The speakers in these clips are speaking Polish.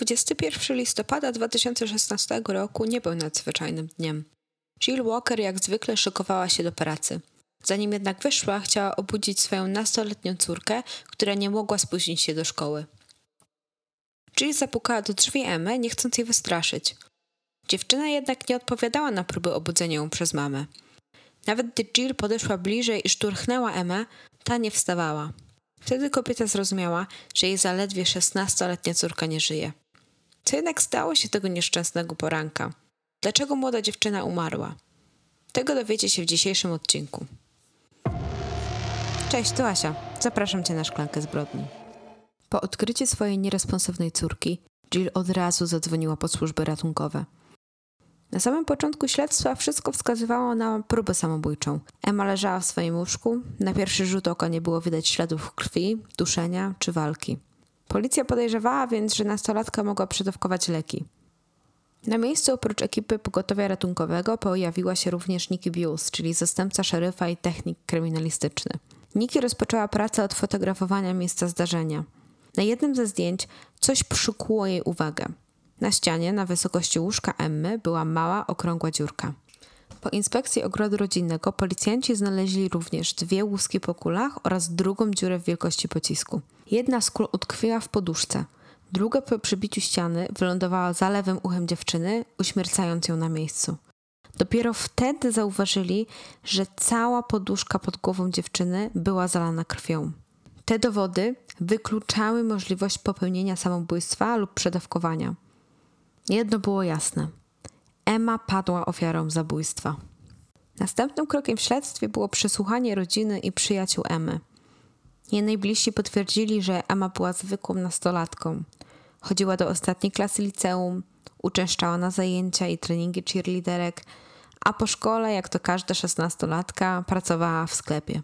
21 listopada 2016 roku nie był nadzwyczajnym dniem. Jill Walker jak zwykle szykowała się do pracy. Zanim jednak wyszła, chciała obudzić swoją nastoletnią córkę, która nie mogła spóźnić się do szkoły. Jill zapukała do drzwi Emmy, nie chcąc jej wystraszyć. Dziewczyna jednak nie odpowiadała na próby obudzenia ją przez mamę. Nawet gdy Jill podeszła bliżej i szturchnęła Emę, ta nie wstawała. Wtedy kobieta zrozumiała, że jej zaledwie szesnastoletnia córka nie żyje. Co jednak stało się tego nieszczęsnego poranka? Dlaczego młoda dziewczyna umarła? Tego dowiecie się w dzisiejszym odcinku. Cześć, to Asia. Zapraszam Cię na szklankę zbrodni. Po odkryciu swojej nieresponsywnej córki, Jill od razu zadzwoniła po służby ratunkowe. Na samym początku śledztwa wszystko wskazywało na próbę samobójczą. Emma leżała w swoim łóżku. Na pierwszy rzut oka nie było widać śladów krwi, duszenia czy walki. Policja podejrzewała więc, że nastolatka mogła przedawkować leki. Na miejscu oprócz ekipy pogotowia ratunkowego pojawiła się również Nikki Buse, czyli zastępca szeryfa i technik kryminalistyczny. Nikki rozpoczęła pracę od fotografowania miejsca zdarzenia. Na jednym ze zdjęć coś przykuło jej uwagę. Na ścianie, na wysokości łóżka Emmy, była mała, okrągła dziurka. Po inspekcji ogrodu rodzinnego policjanci znaleźli również dwie łuski po kulach oraz drugą dziurę w wielkości pocisku. Jedna z kul utkwiła w poduszce, druga po przybiciu ściany wylądowała za lewym uchem dziewczyny, uśmiercając ją na miejscu. Dopiero wtedy zauważyli, że cała poduszka pod głową dziewczyny była zalana krwią. Te dowody wykluczały możliwość popełnienia samobójstwa lub przedawkowania. Jedno było jasne. Emma padła ofiarą zabójstwa. Następnym krokiem w śledztwie było przesłuchanie rodziny i przyjaciół Emmy. Jej najbliżsi potwierdzili, że Emma była zwykłą nastolatką. Chodziła do ostatniej klasy liceum, uczęszczała na zajęcia i treningi cheerleaderek, a po szkole, jak to każda szesnastolatka, pracowała w sklepie.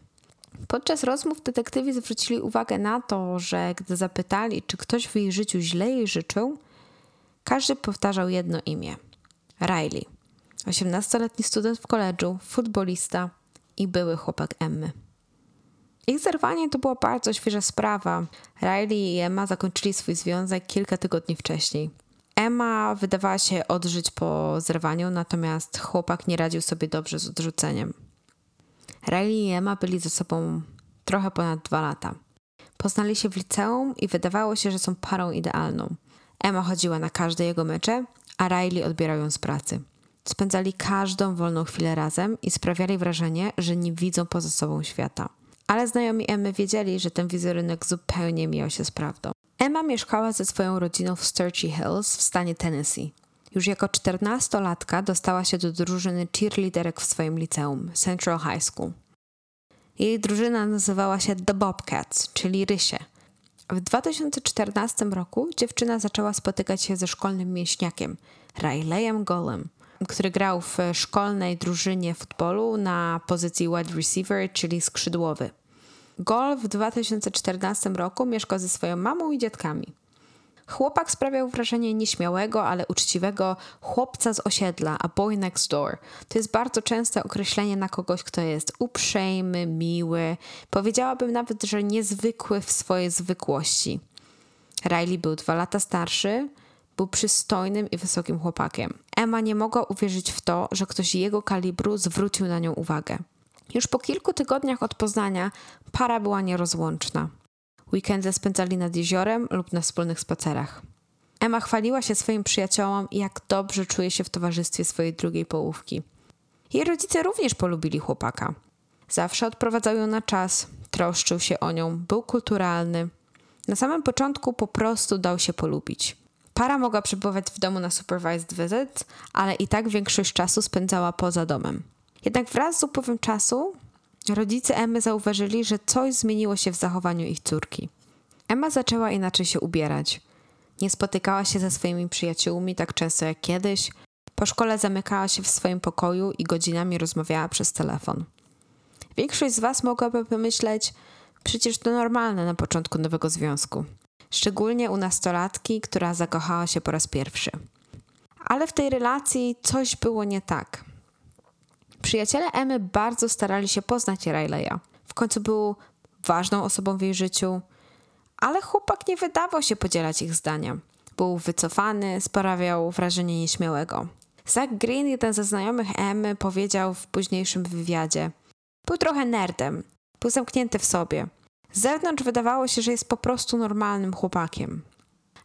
Podczas rozmów detektywi zwrócili uwagę na to, że gdy zapytali, czy ktoś w jej życiu źle jej życzył, każdy powtarzał jedno imię: Riley. 18-letni student w koledżu, futbolista i były chłopak Emmy. Ich zerwanie to była bardzo świeża sprawa. Riley i Emma zakończyli swój związek kilka tygodni wcześniej. Emma wydawała się odżyć po zerwaniu, natomiast chłopak nie radził sobie dobrze z odrzuceniem. Riley i Emma byli ze sobą trochę ponad dwa lata. Poznali się w liceum i wydawało się, że są parą idealną. Emma chodziła na każde jego mecze, a Riley odbierał ją z pracy. Spędzali każdą wolną chwilę razem i sprawiali wrażenie, że nie widzą poza sobą świata. Ale znajomi Emmy wiedzieli, że ten wizerunek zupełnie mijał się z prawdą. Emma mieszkała ze swoją rodziną w Sturchy Hills w stanie Tennessee. Już jako czternastolatka dostała się do drużyny cheerleaderek w swoim liceum, Central High School. Jej drużyna nazywała się The Bobcats, czyli Rysie. W 2014 roku dziewczyna zaczęła spotykać się ze szkolnym mięśniakiem, Rileyem Golem, który grał w szkolnej drużynie futbolu na pozycji wide receiver, czyli skrzydłowy. Gol w 2014 roku mieszkał ze swoją mamą i dziadkami. Chłopak sprawiał wrażenie nieśmiałego, ale uczciwego chłopca z osiedla, a boy next door. To jest bardzo częste określenie na kogoś, kto jest uprzejmy, miły, powiedziałabym nawet, że niezwykły w swojej zwykłości. Riley był dwa lata starszy, był przystojnym i wysokim chłopakiem. Emma nie mogła uwierzyć w to, że ktoś jego kalibru zwrócił na nią uwagę. Już po kilku tygodniach od poznania para była nierozłączna. Weekendy spędzali nad jeziorem lub na wspólnych spacerach. Emma chwaliła się swoim przyjaciołom, jak dobrze czuje się w towarzystwie swojej drugiej połówki. Jej rodzice również polubili chłopaka. Zawsze odprowadzał ją na czas, troszczył się o nią, był kulturalny. Na samym początku po prostu dał się polubić. Para mogła przebywać w domu na supervised visit, ale i tak większość czasu spędzała poza domem. Jednak wraz z upływem czasu rodzice Emmy zauważyli, że coś zmieniło się w zachowaniu ich córki. Emma zaczęła inaczej się ubierać. Nie spotykała się ze swoimi przyjaciółmi tak często jak kiedyś. Po szkole zamykała się w swoim pokoju i godzinami rozmawiała przez telefon. Większość z Was mogłaby pomyśleć, przecież to normalne na początku nowego związku. Szczególnie u nastolatki, która zakochała się po raz pierwszy. Ale w tej relacji coś było nie tak. Przyjaciele Emmy bardzo starali się poznać Rileya. W końcu był ważną osobą w jej życiu, ale chłopak nie wydawał się podzielać ich zdania. Był wycofany, sprawiał wrażenie nieśmiałego. Zach Green, jeden ze znajomych Emmy, powiedział w późniejszym wywiadzie: Był trochę nerdem, był zamknięty w sobie. Z zewnątrz wydawało się, że jest po prostu normalnym chłopakiem.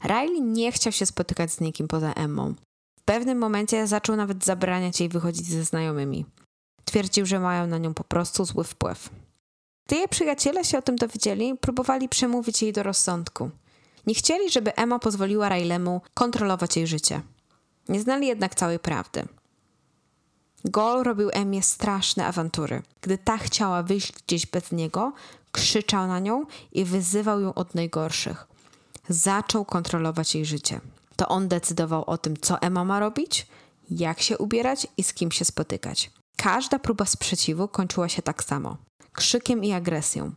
Riley nie chciał się spotykać z nikim poza Emmą. W pewnym momencie zaczął nawet zabraniać jej wychodzić ze znajomymi. Twierdził, że mają na nią po prostu zły wpływ. Gdy jej przyjaciele się o tym dowiedzieli, próbowali przemówić jej do rozsądku. Nie chcieli, żeby Emma pozwoliła Rilemu kontrolować jej życie. Nie znali jednak całej prawdy. Gol robił Emmie straszne awantury. Gdy ta chciała wyjść gdzieś bez niego, krzyczał na nią i wyzywał ją od najgorszych. Zaczął kontrolować jej życie. To on decydował o tym, co Emma ma robić, jak się ubierać i z kim się spotykać. Każda próba sprzeciwu kończyła się tak samo krzykiem i agresją.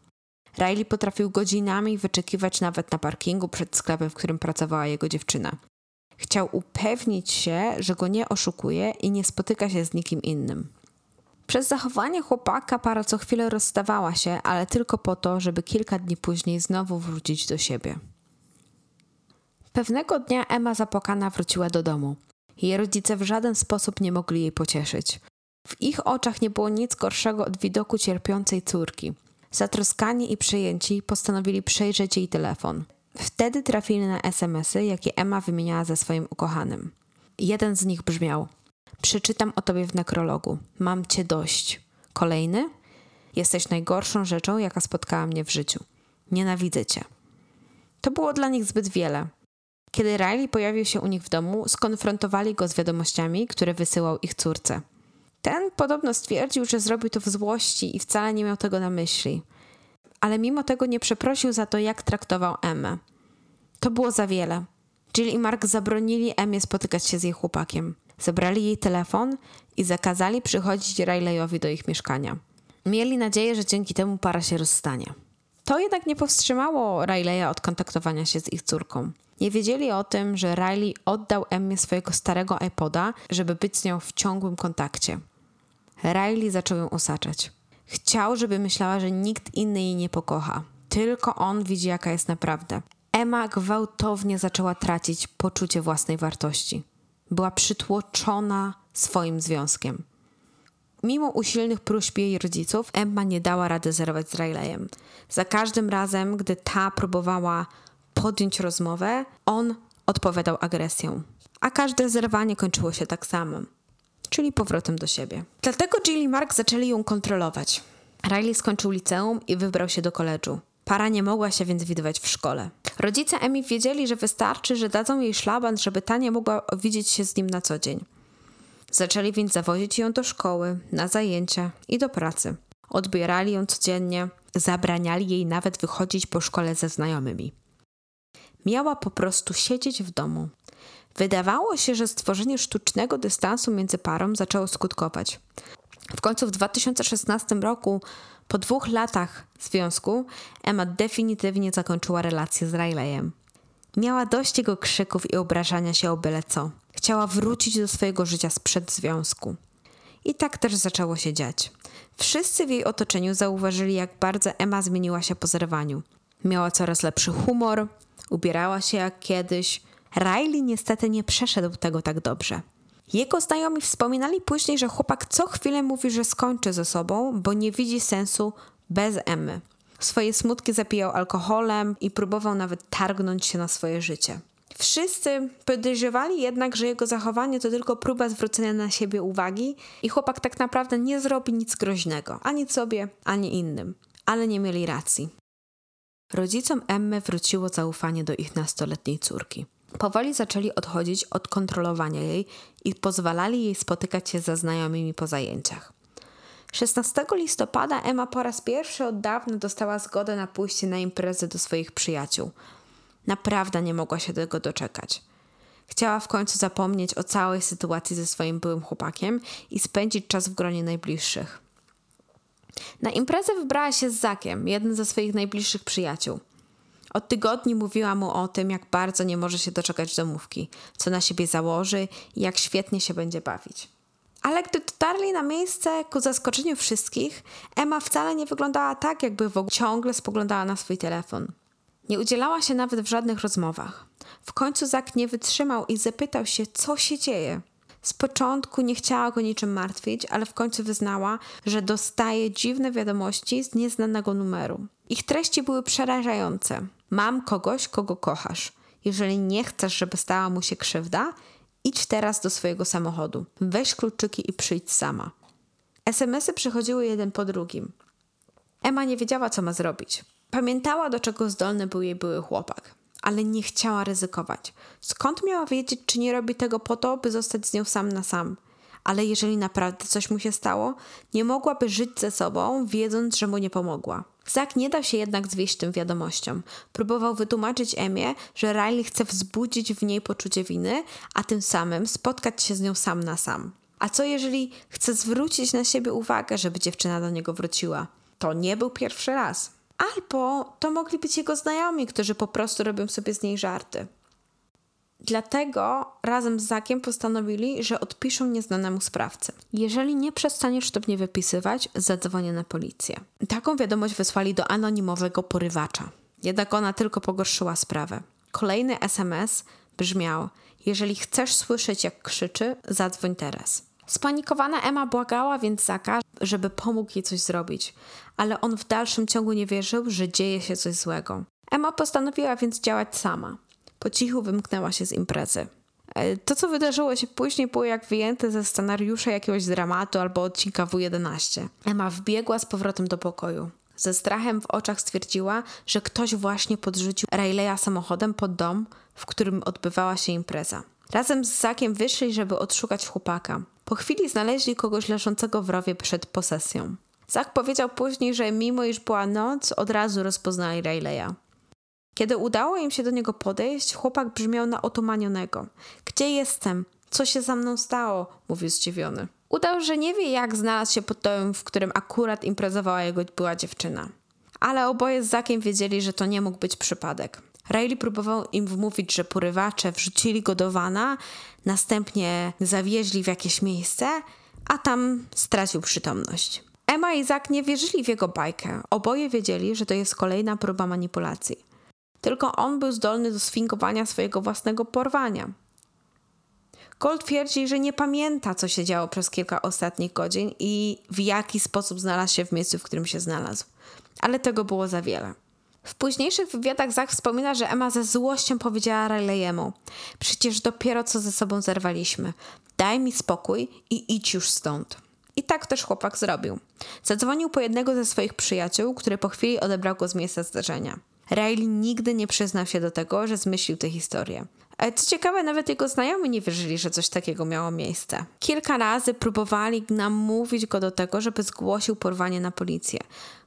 Riley potrafił godzinami wyczekiwać nawet na parkingu przed sklepem, w którym pracowała jego dziewczyna. Chciał upewnić się, że go nie oszukuje i nie spotyka się z nikim innym. Przez zachowanie chłopaka para co chwilę rozstawała się, ale tylko po to, żeby kilka dni później znowu wrócić do siebie. Pewnego dnia Emma zapłakana wróciła do domu. Jej rodzice w żaden sposób nie mogli jej pocieszyć. W ich oczach nie było nic gorszego od widoku cierpiącej córki. Zatroskani i przejęci postanowili przejrzeć jej telefon. Wtedy trafili na SMSy, jakie Emma wymieniała ze swoim ukochanym. Jeden z nich brzmiał: Przeczytam o tobie w nekrologu. Mam cię dość. Kolejny: Jesteś najgorszą rzeczą, jaka spotkała mnie w życiu. Nienawidzę cię. To było dla nich zbyt wiele. Kiedy Riley pojawił się u nich w domu, skonfrontowali go z wiadomościami, które wysyłał ich córce. Podobno stwierdził, że zrobił to w złości i wcale nie miał tego na myśli. Ale mimo tego nie przeprosił za to, jak traktował Emmę. To było za wiele. Jill i Mark zabronili Emmie spotykać się z jej chłopakiem. Zabrali jej telefon i zakazali przychodzić Rileyowi do ich mieszkania. Mieli nadzieję, że dzięki temu para się rozstanie. To jednak nie powstrzymało Rileya od kontaktowania się z ich córką. Nie wiedzieli o tym, że Riley oddał Emmie swojego starego iPoda, żeby być z nią w ciągłym kontakcie. Riley zaczął ją osaczać. Chciał, żeby myślała, że nikt inny jej nie pokocha. Tylko on widzi, jaka jest naprawdę. Emma gwałtownie zaczęła tracić poczucie własnej wartości. Była przytłoczona swoim związkiem. Mimo usilnych próśb jej rodziców, Emma nie dała rady zerwać z Rileyem. Za każdym razem, gdy ta próbowała podjąć rozmowę, on odpowiadał agresją. A każde zerwanie kończyło się tak samo czyli powrotem do siebie. Dlatego Jill i Mark zaczęli ją kontrolować. Riley skończył liceum i wybrał się do koledżu. Para nie mogła się więc widywać w szkole. Rodzice Emi wiedzieli, że wystarczy, że dadzą jej szlaban, żeby ta nie mogła widzieć się z nim na co dzień. Zaczęli więc zawozić ją do szkoły, na zajęcia i do pracy. Odbierali ją codziennie, zabraniali jej nawet wychodzić po szkole ze znajomymi. Miała po prostu siedzieć w domu, Wydawało się, że stworzenie sztucznego dystansu między parą zaczęło skutkować. W końcu w 2016 roku, po dwóch latach związku, Emma definitywnie zakończyła relację z Rileyem. Miała dość jego krzyków i obrażania się o byle co. Chciała wrócić do swojego życia sprzed związku. I tak też zaczęło się dziać. Wszyscy w jej otoczeniu zauważyli, jak bardzo Emma zmieniła się po zerwaniu. Miała coraz lepszy humor, ubierała się jak kiedyś, Riley niestety nie przeszedł tego tak dobrze. Jego znajomi wspominali później, że chłopak co chwilę mówi, że skończy ze sobą, bo nie widzi sensu bez Emmy. Swoje smutki zapijał alkoholem i próbował nawet targnąć się na swoje życie. Wszyscy podejrzewali jednak, że jego zachowanie to tylko próba zwrócenia na siebie uwagi i chłopak tak naprawdę nie zrobi nic groźnego, ani sobie, ani innym. Ale nie mieli racji. Rodzicom Emmy wróciło zaufanie do ich nastoletniej córki. Powoli zaczęli odchodzić od kontrolowania jej i pozwalali jej spotykać się ze znajomymi po zajęciach. 16 listopada Emma po raz pierwszy od dawna dostała zgodę na pójście na imprezę do swoich przyjaciół. Naprawdę nie mogła się tego doczekać. Chciała w końcu zapomnieć o całej sytuacji ze swoim byłym chłopakiem i spędzić czas w gronie najbliższych. Na imprezę wybrała się z Zakiem, jednym ze swoich najbliższych przyjaciół. Od tygodni mówiła mu o tym, jak bardzo nie może się doczekać domówki, co na siebie założy i jak świetnie się będzie bawić. Ale gdy dotarli na miejsce, ku zaskoczeniu wszystkich, Emma wcale nie wyglądała tak, jakby w ogóle ciągle spoglądała na swój telefon. Nie udzielała się nawet w żadnych rozmowach. W końcu Zak nie wytrzymał i zapytał się, co się dzieje. Z początku nie chciała go niczym martwić, ale w końcu wyznała, że dostaje dziwne wiadomości z nieznanego numeru. Ich treści były przerażające. Mam kogoś, kogo kochasz. Jeżeli nie chcesz, żeby stała mu się krzywda, idź teraz do swojego samochodu. Weź kluczyki i przyjdź sama. SMSy przychodziły jeden po drugim. Emma nie wiedziała, co ma zrobić. Pamiętała, do czego zdolny był jej były chłopak, ale nie chciała ryzykować. Skąd miała wiedzieć, czy nie robi tego po to, by zostać z nią sam na sam? Ale jeżeli naprawdę coś mu się stało, nie mogłaby żyć ze sobą, wiedząc, że mu nie pomogła. Zak nie dał się jednak zwieść tym wiadomościom. Próbował wytłumaczyć Emie, że Riley chce wzbudzić w niej poczucie winy, a tym samym spotkać się z nią sam na sam. A co jeżeli chce zwrócić na siebie uwagę, żeby dziewczyna do niego wróciła? To nie był pierwszy raz. Albo to mogli być jego znajomi, którzy po prostu robią sobie z niej żarty. Dlatego razem z Zakiem postanowili, że odpiszą nieznanemu sprawcy. Jeżeli nie przestaniesz to mnie wypisywać, zadzwonię na policję. Taką wiadomość wysłali do anonimowego porywacza. Jednak ona tylko pogorszyła sprawę. Kolejny SMS brzmiał: Jeżeli chcesz słyszeć, jak krzyczy, zadzwoń teraz. Spanikowana Emma błagała więc Zaka, żeby pomógł jej coś zrobić, ale on w dalszym ciągu nie wierzył, że dzieje się coś złego. Emma postanowiła więc działać sama. Po cichu wymknęła się z imprezy. E, to, co wydarzyło się później, było jak wyjęte ze scenariusza jakiegoś dramatu albo odcinka W11. Emma wbiegła z powrotem do pokoju. Ze strachem w oczach stwierdziła, że ktoś właśnie podrzucił Rayleigha samochodem pod dom, w którym odbywała się impreza. Razem z Zakiem wyszli, żeby odszukać chłopaka. Po chwili znaleźli kogoś leżącego w rowie przed posesją. Zak powiedział później, że mimo iż była noc, od razu rozpoznali Rayleigha. Kiedy udało im się do niego podejść, chłopak brzmiał na otomanionego. Gdzie jestem? Co się za mną stało? mówił zdziwiony. Udał, że nie wie, jak znalazł się pod domem, w którym akurat imprezowała jego była dziewczyna. Ale oboje z Zakiem wiedzieli, że to nie mógł być przypadek. Riley próbował im wmówić, że porywacze wrzucili go do wana, następnie zawieźli w jakieś miejsce, a tam stracił przytomność. Emma i Zak nie wierzyli w jego bajkę. Oboje wiedzieli, że to jest kolejna próba manipulacji. Tylko on był zdolny do sfingowania swojego własnego porwania. Gold twierdzi, że nie pamięta, co się działo przez kilka ostatnich godzin i w jaki sposób znalazł się w miejscu, w którym się znalazł. Ale tego było za wiele. W późniejszych wywiadach Zach wspomina, że Emma ze złością powiedziała Riley'emu Przecież dopiero co ze sobą zerwaliśmy. Daj mi spokój i idź już stąd. I tak też chłopak zrobił. Zadzwonił po jednego ze swoich przyjaciół, który po chwili odebrał go z miejsca zdarzenia. Riley nigdy nie przyznał się do tego, że zmyślił tę historię. Ale co ciekawe, nawet jego znajomi nie wierzyli, że coś takiego miało miejsce. Kilka razy próbowali namówić go do tego, żeby zgłosił porwanie na policję.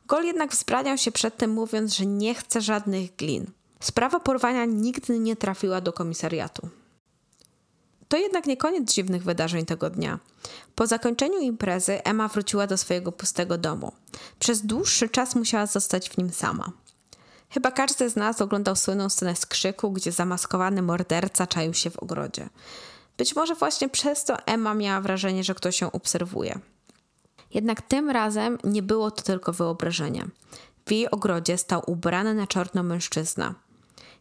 Gol jednak wzbraniał się przedtem, mówiąc, że nie chce żadnych glin. Sprawa porwania nigdy nie trafiła do komisariatu. To jednak nie koniec dziwnych wydarzeń tego dnia. Po zakończeniu imprezy Emma wróciła do swojego pustego domu. Przez dłuższy czas musiała zostać w nim sama. Chyba każdy z nas oglądał słynną scenę z krzyku, gdzie zamaskowany morderca czaił się w ogrodzie. Być może właśnie przez to Emma miała wrażenie, że ktoś ją obserwuje. Jednak tym razem nie było to tylko wyobrażenie. W jej ogrodzie stał ubrany na czarno mężczyzna.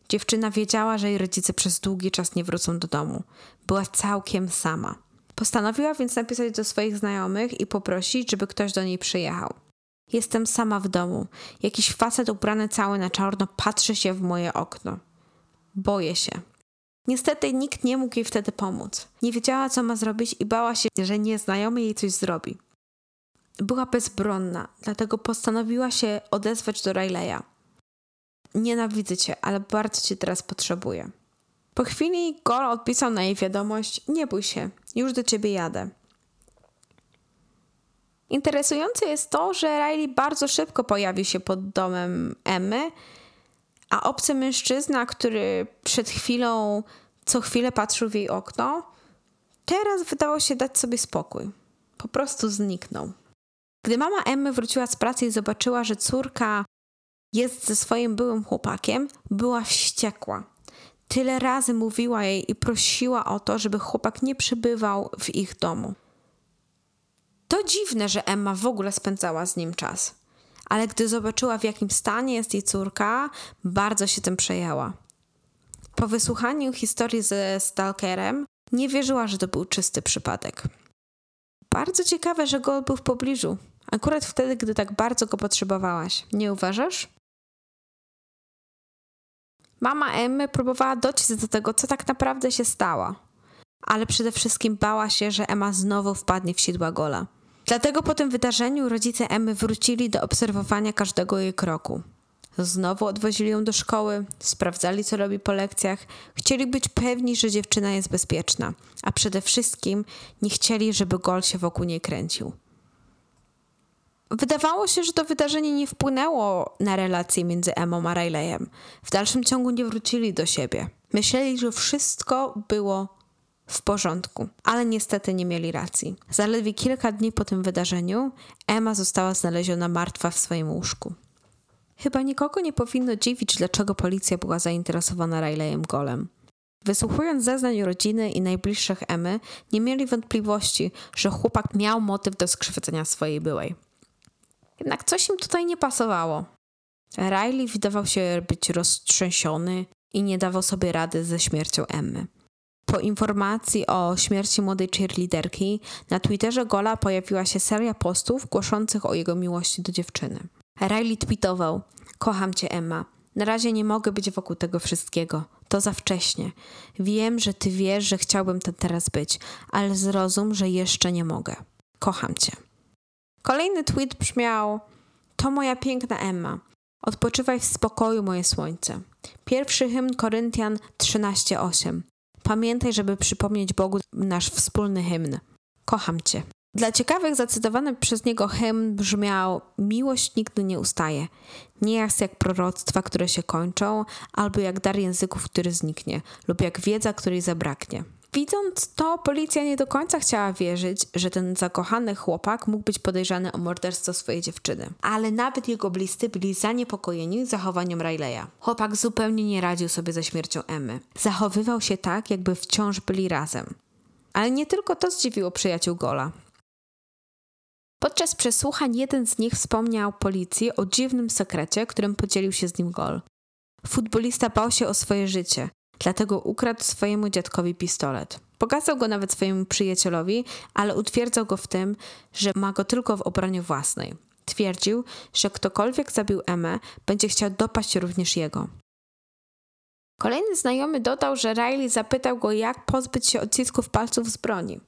Dziewczyna wiedziała, że jej rodzice przez długi czas nie wrócą do domu. Była całkiem sama. Postanowiła więc napisać do swoich znajomych i poprosić, żeby ktoś do niej przyjechał. Jestem sama w domu. Jakiś facet ubrany cały na czarno patrzy się w moje okno. Boję się. Niestety nikt nie mógł jej wtedy pomóc. Nie wiedziała, co ma zrobić i bała się, że nieznajomy jej coś zrobi. Była bezbronna, dlatego postanowiła się odezwać do Riley'a. Nienawidzę cię, ale bardzo cię teraz potrzebuję. Po chwili Gol odpisał na jej wiadomość: Nie bój się, już do ciebie jadę. Interesujące jest to, że Riley bardzo szybko pojawił się pod domem Emmy, a obcy mężczyzna, który przed chwilą co chwilę patrzył w jej okno, teraz wydawał się dać sobie spokój. Po prostu zniknął. Gdy mama Emmy wróciła z pracy i zobaczyła, że córka jest ze swoim byłym chłopakiem, była wściekła. Tyle razy mówiła jej i prosiła o to, żeby chłopak nie przybywał w ich domu. To dziwne, że Emma w ogóle spędzała z nim czas. ale gdy zobaczyła w jakim stanie jest jej córka, bardzo się tym przejęła. Po wysłuchaniu historii ze Stalkerem, nie wierzyła, że to był czysty przypadek. Bardzo ciekawe, że Gol był w pobliżu, akurat wtedy, gdy tak bardzo go potrzebowałaś. Nie uważasz? Mama Emmy próbowała dociec do tego, co tak naprawdę się stało, ale przede wszystkim bała się, że Emma znowu wpadnie w sidła Gola. Dlatego po tym wydarzeniu rodzice Emmy wrócili do obserwowania każdego jej kroku. Znowu odwozili ją do szkoły, sprawdzali, co robi po lekcjach, chcieli być pewni, że dziewczyna jest bezpieczna, a przede wszystkim nie chcieli, żeby Gol się wokół niej kręcił. Wydawało się, że to wydarzenie nie wpłynęło na relacje między Emą a Rileyem. W dalszym ciągu nie wrócili do siebie. Myśleli, że wszystko było w porządku, ale niestety nie mieli racji. Zaledwie kilka dni po tym wydarzeniu Emma została znaleziona martwa w swoim łóżku. Chyba nikogo nie powinno dziwić, dlaczego policja była zainteresowana Rileyem Golem. Wysłuchując zeznań rodziny i najbliższych Emy, nie mieli wątpliwości, że chłopak miał motyw do skrzywdzenia swojej byłej. Jednak coś im tutaj nie pasowało. Riley wydawał się być roztrzęsiony i nie dawał sobie rady ze śmiercią Emmy. Po informacji o śmierci młodej cheerleaderki, na Twitterze Gola pojawiła się seria postów głoszących o jego miłości do dziewczyny. Riley tweetował: Kocham cię, Emma. Na razie nie mogę być wokół tego wszystkiego. To za wcześnie. Wiem, że ty wiesz, że chciałbym tam teraz być, ale zrozum, że jeszcze nie mogę. Kocham cię. Kolejny tweet brzmiał: To moja piękna Emma. Odpoczywaj w spokoju, moje słońce. Pierwszy hymn Koryntian 13:8. Pamiętaj, żeby przypomnieć Bogu nasz wspólny hymn. Kocham cię. Dla ciekawych zacytowany przez niego hymn brzmiał: Miłość nigdy nie ustaje. Nie jest jak proroctwa, które się kończą, albo jak dar języków, który zniknie, lub jak wiedza, której zabraknie. Widząc to, policja nie do końca chciała wierzyć, że ten zakochany chłopak mógł być podejrzany o morderstwo swojej dziewczyny. Ale nawet jego bliscy byli zaniepokojeni zachowaniem Rileya. Chłopak zupełnie nie radził sobie ze śmiercią Emmy. Zachowywał się tak, jakby wciąż byli razem. Ale nie tylko to zdziwiło przyjaciół Gola. Podczas przesłuchań jeden z nich wspomniał policji o dziwnym sekrecie, którym podzielił się z nim Gol. Futbolista bał się o swoje życie, dlatego ukradł swojemu dziadkowi pistolet. Pokazał go nawet swojemu przyjacielowi, ale utwierdzał go w tym, że ma go tylko w obronie własnej. Twierdził, że ktokolwiek zabił Emę, będzie chciał dopaść również jego. Kolejny znajomy dodał, że Riley zapytał go, jak pozbyć się odcisków palców z broni.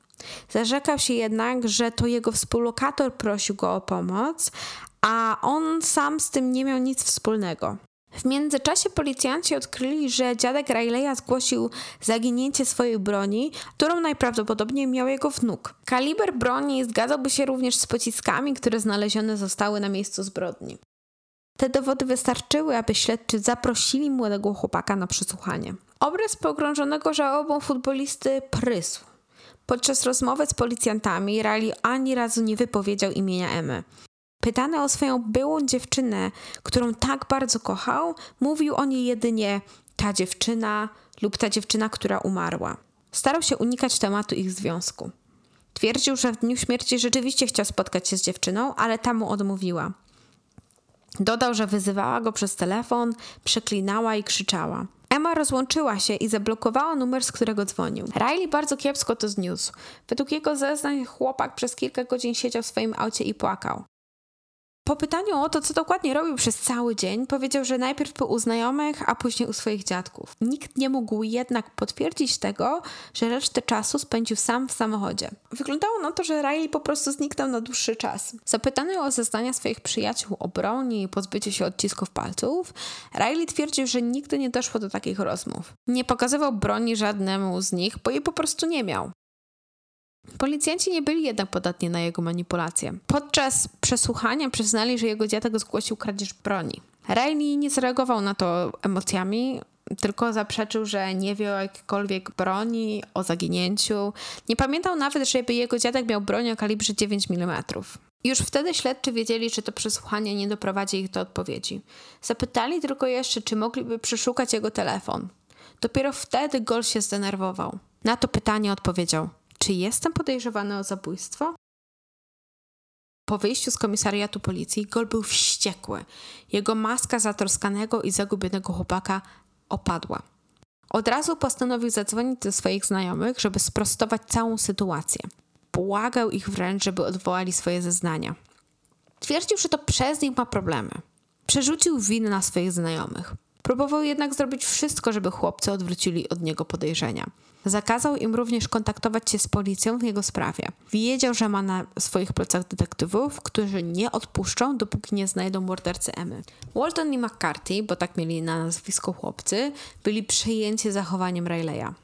Zarzekał się jednak, że to jego współlokator prosił go o pomoc, a on sam z tym nie miał nic wspólnego. W międzyczasie policjanci odkryli, że dziadek Rileya zgłosił zaginięcie swojej broni, którą najprawdopodobniej miał jego wnuk. Kaliber broni zgadzałby się również z pociskami, które znalezione zostały na miejscu zbrodni. Te dowody wystarczyły, aby śledczy zaprosili młodego chłopaka na przesłuchanie. Obraz pogrążonego żałobą futbolisty prysł. Podczas rozmowy z policjantami Riley ani razu nie wypowiedział imienia Emmy. Pytany o swoją byłą dziewczynę, którą tak bardzo kochał, mówił o niej jedynie ta dziewczyna lub ta dziewczyna, która umarła. Starał się unikać tematu ich związku. Twierdził, że w dniu śmierci rzeczywiście chciał spotkać się z dziewczyną, ale ta mu odmówiła. Dodał, że wyzywała go przez telefon, przeklinała i krzyczała. Emma rozłączyła się i zablokowała numer, z którego dzwonił. Riley bardzo kiepsko to zniósł. Według jego zeznań chłopak przez kilka godzin siedział w swoim aucie i płakał. Po pytaniu o to, co dokładnie robił przez cały dzień, powiedział, że najpierw był u znajomych, a później u swoich dziadków. Nikt nie mógł jednak potwierdzić tego, że resztę czasu spędził sam w samochodzie. Wyglądało na to, że Riley po prostu zniknął na dłuższy czas. Zapytany o zeznania swoich przyjaciół o broni i pozbycie się odcisków palców, Riley twierdził, że nigdy nie doszło do takich rozmów. Nie pokazywał broni żadnemu z nich, bo jej po prostu nie miał. Policjanci nie byli jednak podatni na jego manipulacje. Podczas przesłuchania przyznali, że jego dziadek zgłosił kradzież broni. Riley nie zareagował na to emocjami, tylko zaprzeczył, że nie wie o jakiejkolwiek broni, o zaginięciu. Nie pamiętał nawet, żeby jego dziadek miał broń o kalibrze 9 mm. Już wtedy śledczy wiedzieli, że to przesłuchanie nie doprowadzi ich do odpowiedzi. Zapytali tylko jeszcze, czy mogliby przeszukać jego telefon. Dopiero wtedy Gol się zdenerwował. Na to pytanie odpowiedział: czy jestem podejrzewany o zabójstwo? Po wyjściu z komisariatu policji, Gol był wściekły. Jego maska zatroskanego i zagubionego chłopaka opadła. Od razu postanowił zadzwonić do swoich znajomych, żeby sprostować całą sytuację. Błagał ich wręcz, żeby odwołali swoje zeznania. Twierdził, że to przez nich ma problemy. Przerzucił winę na swoich znajomych. Próbował jednak zrobić wszystko, żeby chłopcy odwrócili od niego podejrzenia. Zakazał im również kontaktować się z policją w jego sprawie. Wiedział, że ma na swoich plecach detektywów, którzy nie odpuszczą, dopóki nie znajdą mordercy Emmy. Walton i McCarthy, bo tak mieli na nazwisko chłopcy, byli przejęci zachowaniem Rileya.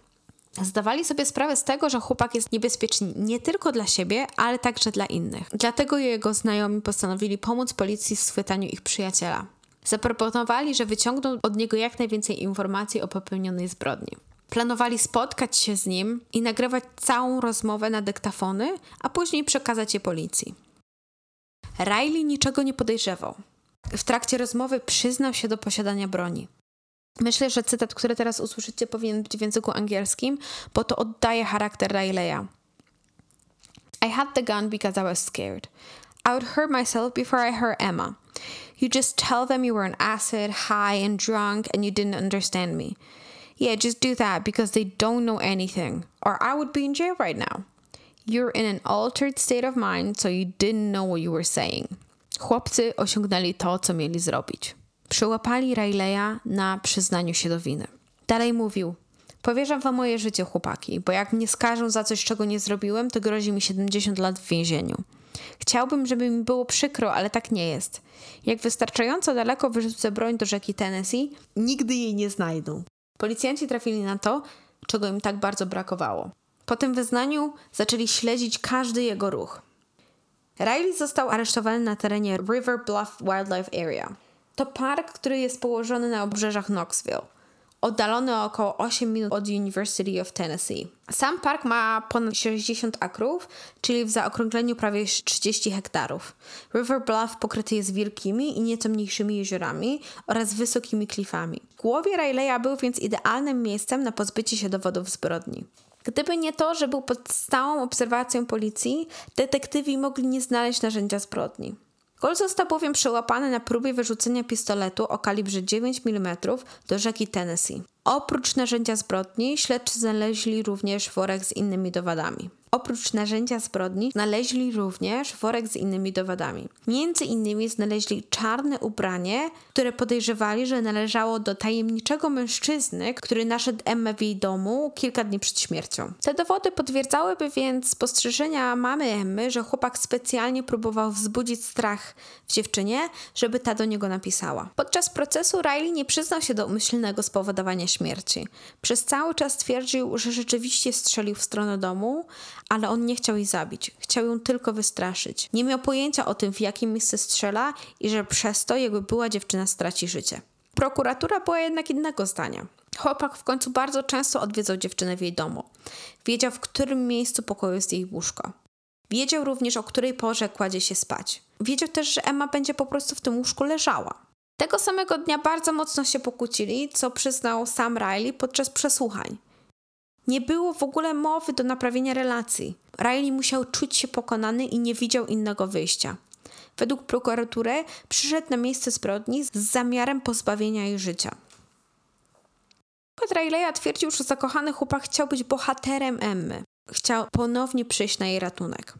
Zdawali sobie sprawę z tego, że chłopak jest niebezpieczny nie tylko dla siebie, ale także dla innych. Dlatego jego znajomi postanowili pomóc policji w schwytaniu ich przyjaciela. Zaproponowali, że wyciągną od niego jak najwięcej informacji o popełnionej zbrodni. Planowali spotkać się z nim i nagrywać całą rozmowę na dyktafony, a później przekazać je policji. Riley niczego nie podejrzewał. W trakcie rozmowy przyznał się do posiadania broni. Myślę, że cytat, który teraz usłyszycie, powinien być w języku angielskim, bo to oddaje charakter Rileya. I had the gun because I was scared. I would hurt myself before I hurt Emma. You just tell them you were on acid, high, and drunk, and you didn't understand me. Yeah, just do that because they don't know anything, or I would be in jail right now. You're in an altered state of mind, so you didn't know what you were saying. Chłopcy osiągnęli to, co mieli zrobić. Przyłapali Rileya na przyznaniu się do winy. Dalej mówił: Powierzam wam moje życie, chłopaki, bo jak mnie skażą za coś, czego nie zrobiłem, to grozi mi 70 lat w więzieniu. Chciałbym, żeby mi było przykro, ale tak nie jest. Jak wystarczająco daleko wyrzucę broń do rzeki Tennessee, nigdy jej nie znajdą. Policjanci trafili na to, czego im tak bardzo brakowało. Po tym wyznaniu zaczęli śledzić każdy jego ruch. Riley został aresztowany na terenie River Bluff Wildlife Area. To park, który jest położony na obrzeżach Knoxville, oddalony o około 8 minut od University of Tennessee. Sam park ma ponad 60 akrów, czyli w zaokrągleniu prawie 30 hektarów. River Bluff pokryty jest wielkimi i nieco mniejszymi jeziorami oraz wysokimi klifami. W głowie Rileya był więc idealnym miejscem na pozbycie się dowodów zbrodni. Gdyby nie to, że był pod stałą obserwacją policji, detektywi mogli nie znaleźć narzędzia zbrodni. Gol został bowiem przełapany na próbie wyrzucenia pistoletu o kalibrze 9 mm do rzeki Tennessee. Oprócz narzędzia zbrodni, śledczy znaleźli również worek z innymi dowodami. Oprócz narzędzia zbrodni znaleźli również worek z innymi dowodami. Między innymi znaleźli czarne ubranie, które podejrzewali, że należało do tajemniczego mężczyzny, który naszedł Emmę w jej domu kilka dni przed śmiercią. Te dowody potwierdzałyby więc spostrzeżenia mamy Emmy, że chłopak specjalnie próbował wzbudzić strach w dziewczynie, żeby ta do niego napisała. Podczas procesu Riley nie przyznał się do umyślnego spowodowania śmierci. Przez cały czas twierdził, że rzeczywiście strzelił w stronę domu, ale on nie chciał jej zabić. Chciał ją tylko wystraszyć. Nie miał pojęcia o tym, w jakim miejsce strzela i że przez to jego była dziewczyna straci życie. Prokuratura była jednak innego zdania. Chłopak w końcu bardzo często odwiedzał dziewczynę w jej domu. Wiedział, w którym miejscu pokoju jest jej łóżko. Wiedział również, o której porze kładzie się spać. Wiedział też, że Emma będzie po prostu w tym łóżku leżała. Tego samego dnia bardzo mocno się pokłócili, co przyznał sam Riley podczas przesłuchań. Nie było w ogóle mowy do naprawienia relacji. Riley musiał czuć się pokonany i nie widział innego wyjścia. Według prokuratury przyszedł na miejsce zbrodni z zamiarem pozbawienia jej życia. Kod Rileya twierdził, że zakochany chłopak chciał być bohaterem Emmy. Chciał ponownie przyjść na jej ratunek.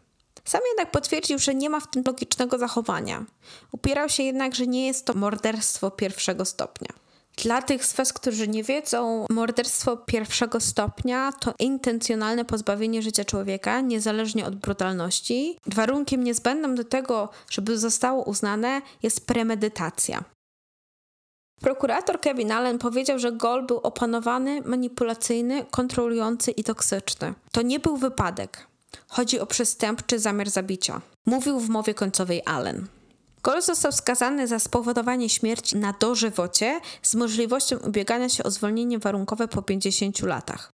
Sam jednak potwierdził, że nie ma w tym logicznego zachowania. Upierał się jednak, że nie jest to morderstwo pierwszego stopnia. Dla tych z Was, którzy nie wiedzą, morderstwo pierwszego stopnia to intencjonalne pozbawienie życia człowieka, niezależnie od brutalności. Warunkiem niezbędnym do tego, żeby zostało uznane, jest premedytacja. Prokurator Kevin Allen powiedział, że Gol był opanowany, manipulacyjny, kontrolujący i toksyczny. To nie był wypadek. Chodzi o przestępczy zamiar zabicia. Mówił w mowie końcowej Allen. Gol został skazany za spowodowanie śmierci na dożywocie z możliwością ubiegania się o zwolnienie warunkowe po 50 latach.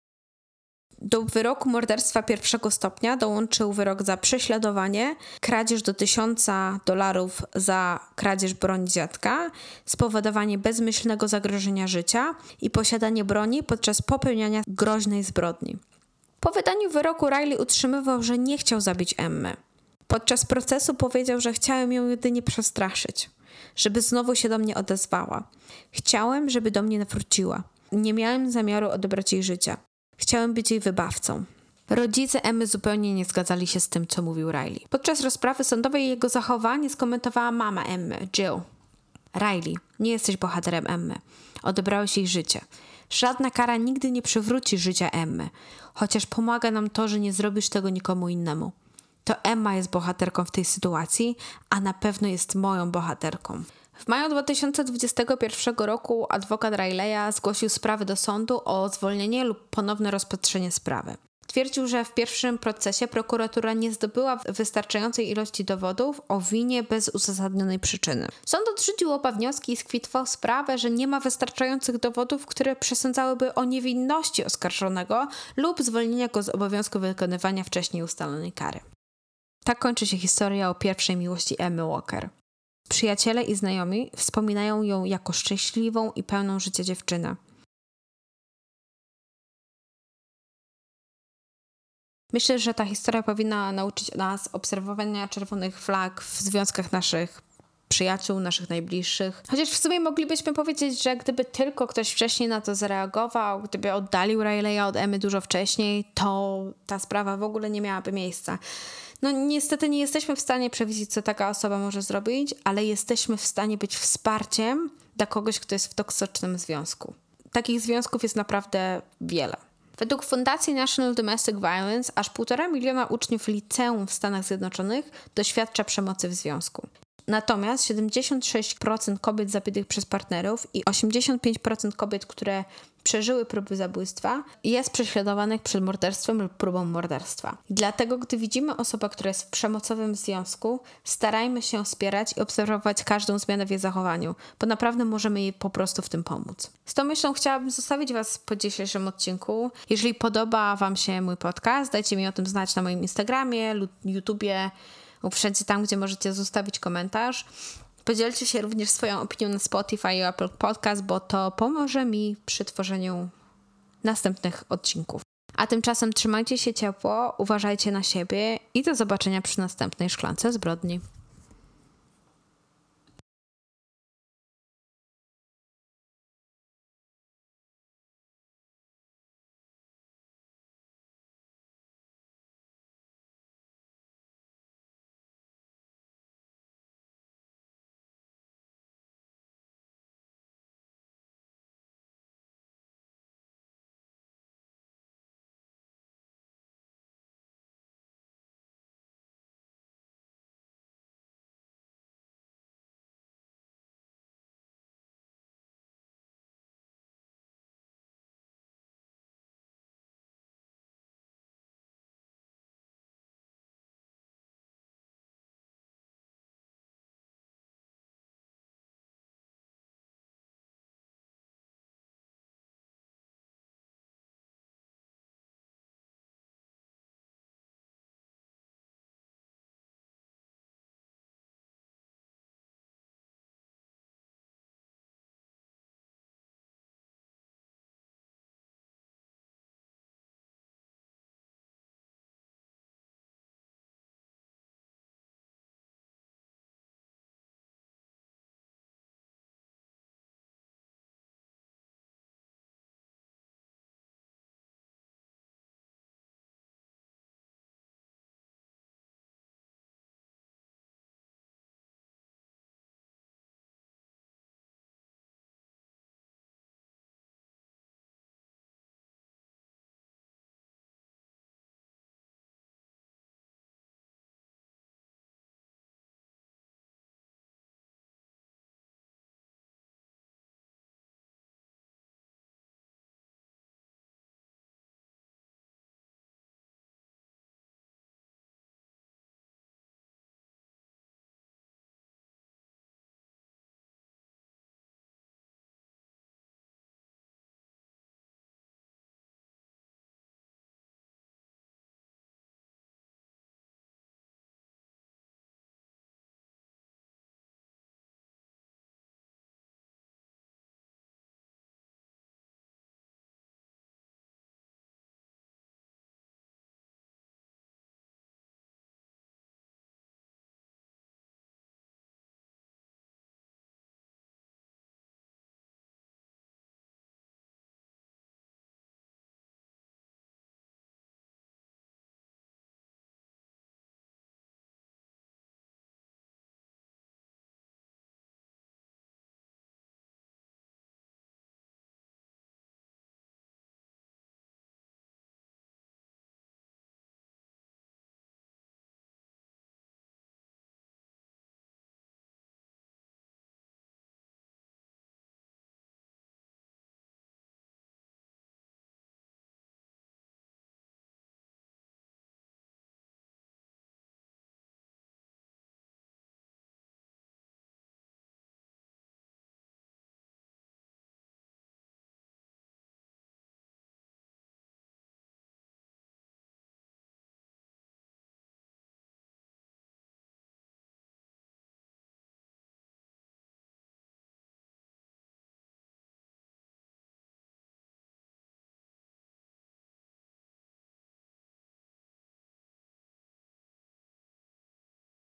Do wyroku morderstwa pierwszego stopnia dołączył wyrok za prześladowanie, kradzież do 1000 dolarów za kradzież broni dziadka, spowodowanie bezmyślnego zagrożenia życia i posiadanie broni podczas popełniania groźnej zbrodni. Po wydaniu wyroku Riley utrzymywał, że nie chciał zabić Emmy. Podczas procesu powiedział, że chciałem ją jedynie przestraszyć, żeby znowu się do mnie odezwała. Chciałem, żeby do mnie nawróciła. Nie miałem zamiaru odebrać jej życia. Chciałem być jej wybawcą. Rodzice Emmy zupełnie nie zgadzali się z tym, co mówił Riley. Podczas rozprawy sądowej jego zachowanie skomentowała mama Emmy, Jill. Riley, nie jesteś bohaterem Emmy. Odebrałeś jej życie. Żadna kara nigdy nie przywróci życia Emmy, chociaż pomaga nam to, że nie zrobisz tego nikomu innemu. To Emma jest bohaterką w tej sytuacji, a na pewno jest moją bohaterką. W maju 2021 roku adwokat Rileya zgłosił sprawę do sądu o zwolnienie lub ponowne rozpatrzenie sprawy. Twierdził, że w pierwszym procesie prokuratura nie zdobyła wystarczającej ilości dowodów o winie bez uzasadnionej przyczyny. Sąd odrzucił oba wnioski i skwitował sprawę, że nie ma wystarczających dowodów, które przesądzałyby o niewinności oskarżonego lub zwolnienia go z obowiązku wykonywania wcześniej ustalonej kary. Tak kończy się historia o pierwszej miłości Emmy Walker. Przyjaciele i znajomi wspominają ją jako szczęśliwą i pełną życia dziewczynę. Myślę, że ta historia powinna nauczyć nas obserwowania czerwonych flag w związkach naszych przyjaciół, naszych najbliższych. Chociaż w sumie moglibyśmy powiedzieć, że gdyby tylko ktoś wcześniej na to zareagował, gdyby oddalił Riley'a od Emmy dużo wcześniej, to ta sprawa w ogóle nie miałaby miejsca. No niestety nie jesteśmy w stanie przewidzieć, co taka osoba może zrobić, ale jesteśmy w stanie być wsparciem dla kogoś, kto jest w toksycznym związku. Takich związków jest naprawdę wiele. Według Fundacji National Domestic Violence aż 1,5 miliona uczniów liceum w Stanach Zjednoczonych doświadcza przemocy w związku. Natomiast 76% kobiet zabitych przez partnerów i 85% kobiet, które przeżyły próby zabójstwa, jest prześladowanych przed morderstwem lub próbą morderstwa. Dlatego, gdy widzimy osobę, która jest w przemocowym związku, starajmy się wspierać i obserwować każdą zmianę w jej zachowaniu, bo naprawdę możemy jej po prostu w tym pomóc. Z tą myślą chciałabym zostawić Was po dzisiejszym odcinku. Jeżeli podoba Wam się mój podcast, dajcie mi o tym znać na moim Instagramie lub YouTubie lub wszędzie tam, gdzie możecie zostawić komentarz. Podzielcie się również swoją opinią na Spotify i Apple Podcast, bo to pomoże mi przy tworzeniu następnych odcinków. A tymczasem trzymajcie się ciepło, uważajcie na siebie i do zobaczenia przy następnej szklance zbrodni.